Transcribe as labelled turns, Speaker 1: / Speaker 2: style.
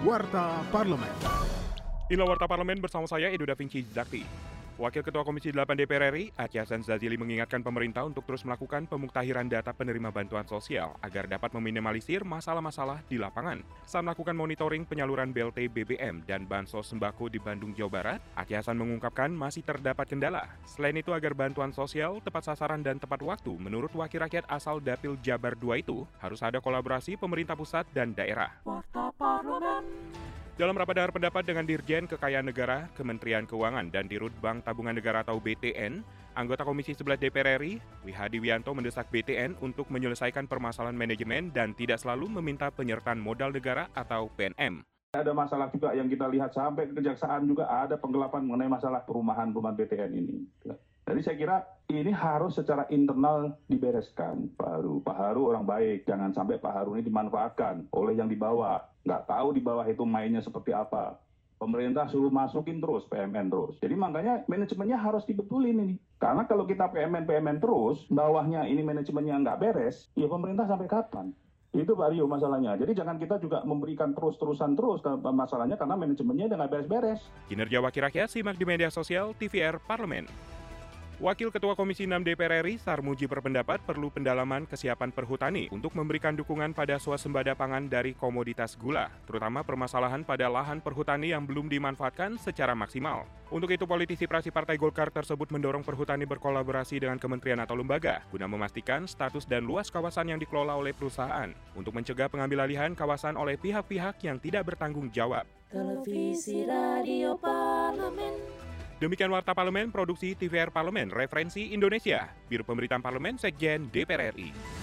Speaker 1: Warta Parlemen.
Speaker 2: Inilah Warta Parlemen bersama saya Edo Da Vinci Zakti. Wakil Ketua Komisi 8 DPR RI, Aceh Zazili mengingatkan pemerintah untuk terus melakukan pemuktahiran data penerima bantuan sosial agar dapat meminimalisir masalah-masalah di lapangan. Saat melakukan monitoring penyaluran BLT BBM dan Bansos Sembako di Bandung, Jawa Barat, Aceh mengungkapkan masih terdapat kendala. Selain itu agar bantuan sosial tepat sasaran dan tepat waktu, menurut Wakil Rakyat asal Dapil Jabar 2 itu, harus ada kolaborasi pemerintah pusat dan daerah.
Speaker 3: Warta Parlemen.
Speaker 2: Dalam rapat dengar pendapat dengan Dirjen Kekayaan Negara, Kementerian Keuangan, dan Dirut Bank Tabungan Negara atau BTN, anggota Komisi 11 DPR RI, Wihadi Wianto mendesak BTN untuk menyelesaikan permasalahan manajemen dan tidak selalu meminta penyertaan modal negara atau PNM.
Speaker 4: Ada masalah juga yang kita lihat sampai ke kejaksaan juga ada penggelapan mengenai masalah perumahan perumahan BTN ini. Jadi saya kira ini harus secara internal dibereskan. Pak Haru, Pak Haru orang baik, jangan sampai Pak Haru ini dimanfaatkan oleh yang di bawah. Nggak tahu di bawah itu mainnya seperti apa. Pemerintah suruh masukin terus PMN terus. Jadi makanya manajemennya harus dibetulin ini. Karena kalau kita PMN PMN terus, bawahnya ini manajemennya nggak beres, ya pemerintah sampai kapan? Itu Pak Rio masalahnya. Jadi jangan kita juga memberikan terus-terusan terus masalahnya karena manajemennya udah nggak beres-beres.
Speaker 2: Kinerja Wakil Rakyat simak di media sosial TVR Parlemen. Wakil Ketua Komisi 6 DPR RI Sarmuji berpendapat perlu pendalaman kesiapan perhutani untuk memberikan dukungan pada swasembada pangan dari komoditas gula, terutama permasalahan pada lahan perhutani yang belum dimanfaatkan secara maksimal. Untuk itu, politisi praksi Partai Golkar tersebut mendorong perhutani berkolaborasi dengan kementerian atau lembaga guna memastikan status dan luas kawasan yang dikelola oleh perusahaan untuk mencegah pengambil alihan kawasan oleh pihak-pihak yang tidak bertanggung jawab.
Speaker 3: Televisi Radio.
Speaker 2: Demikian Warta Parlemen, Produksi TVR Parlemen, Referensi Indonesia, Biro Pemberitaan Parlemen, Sekjen DPR RI.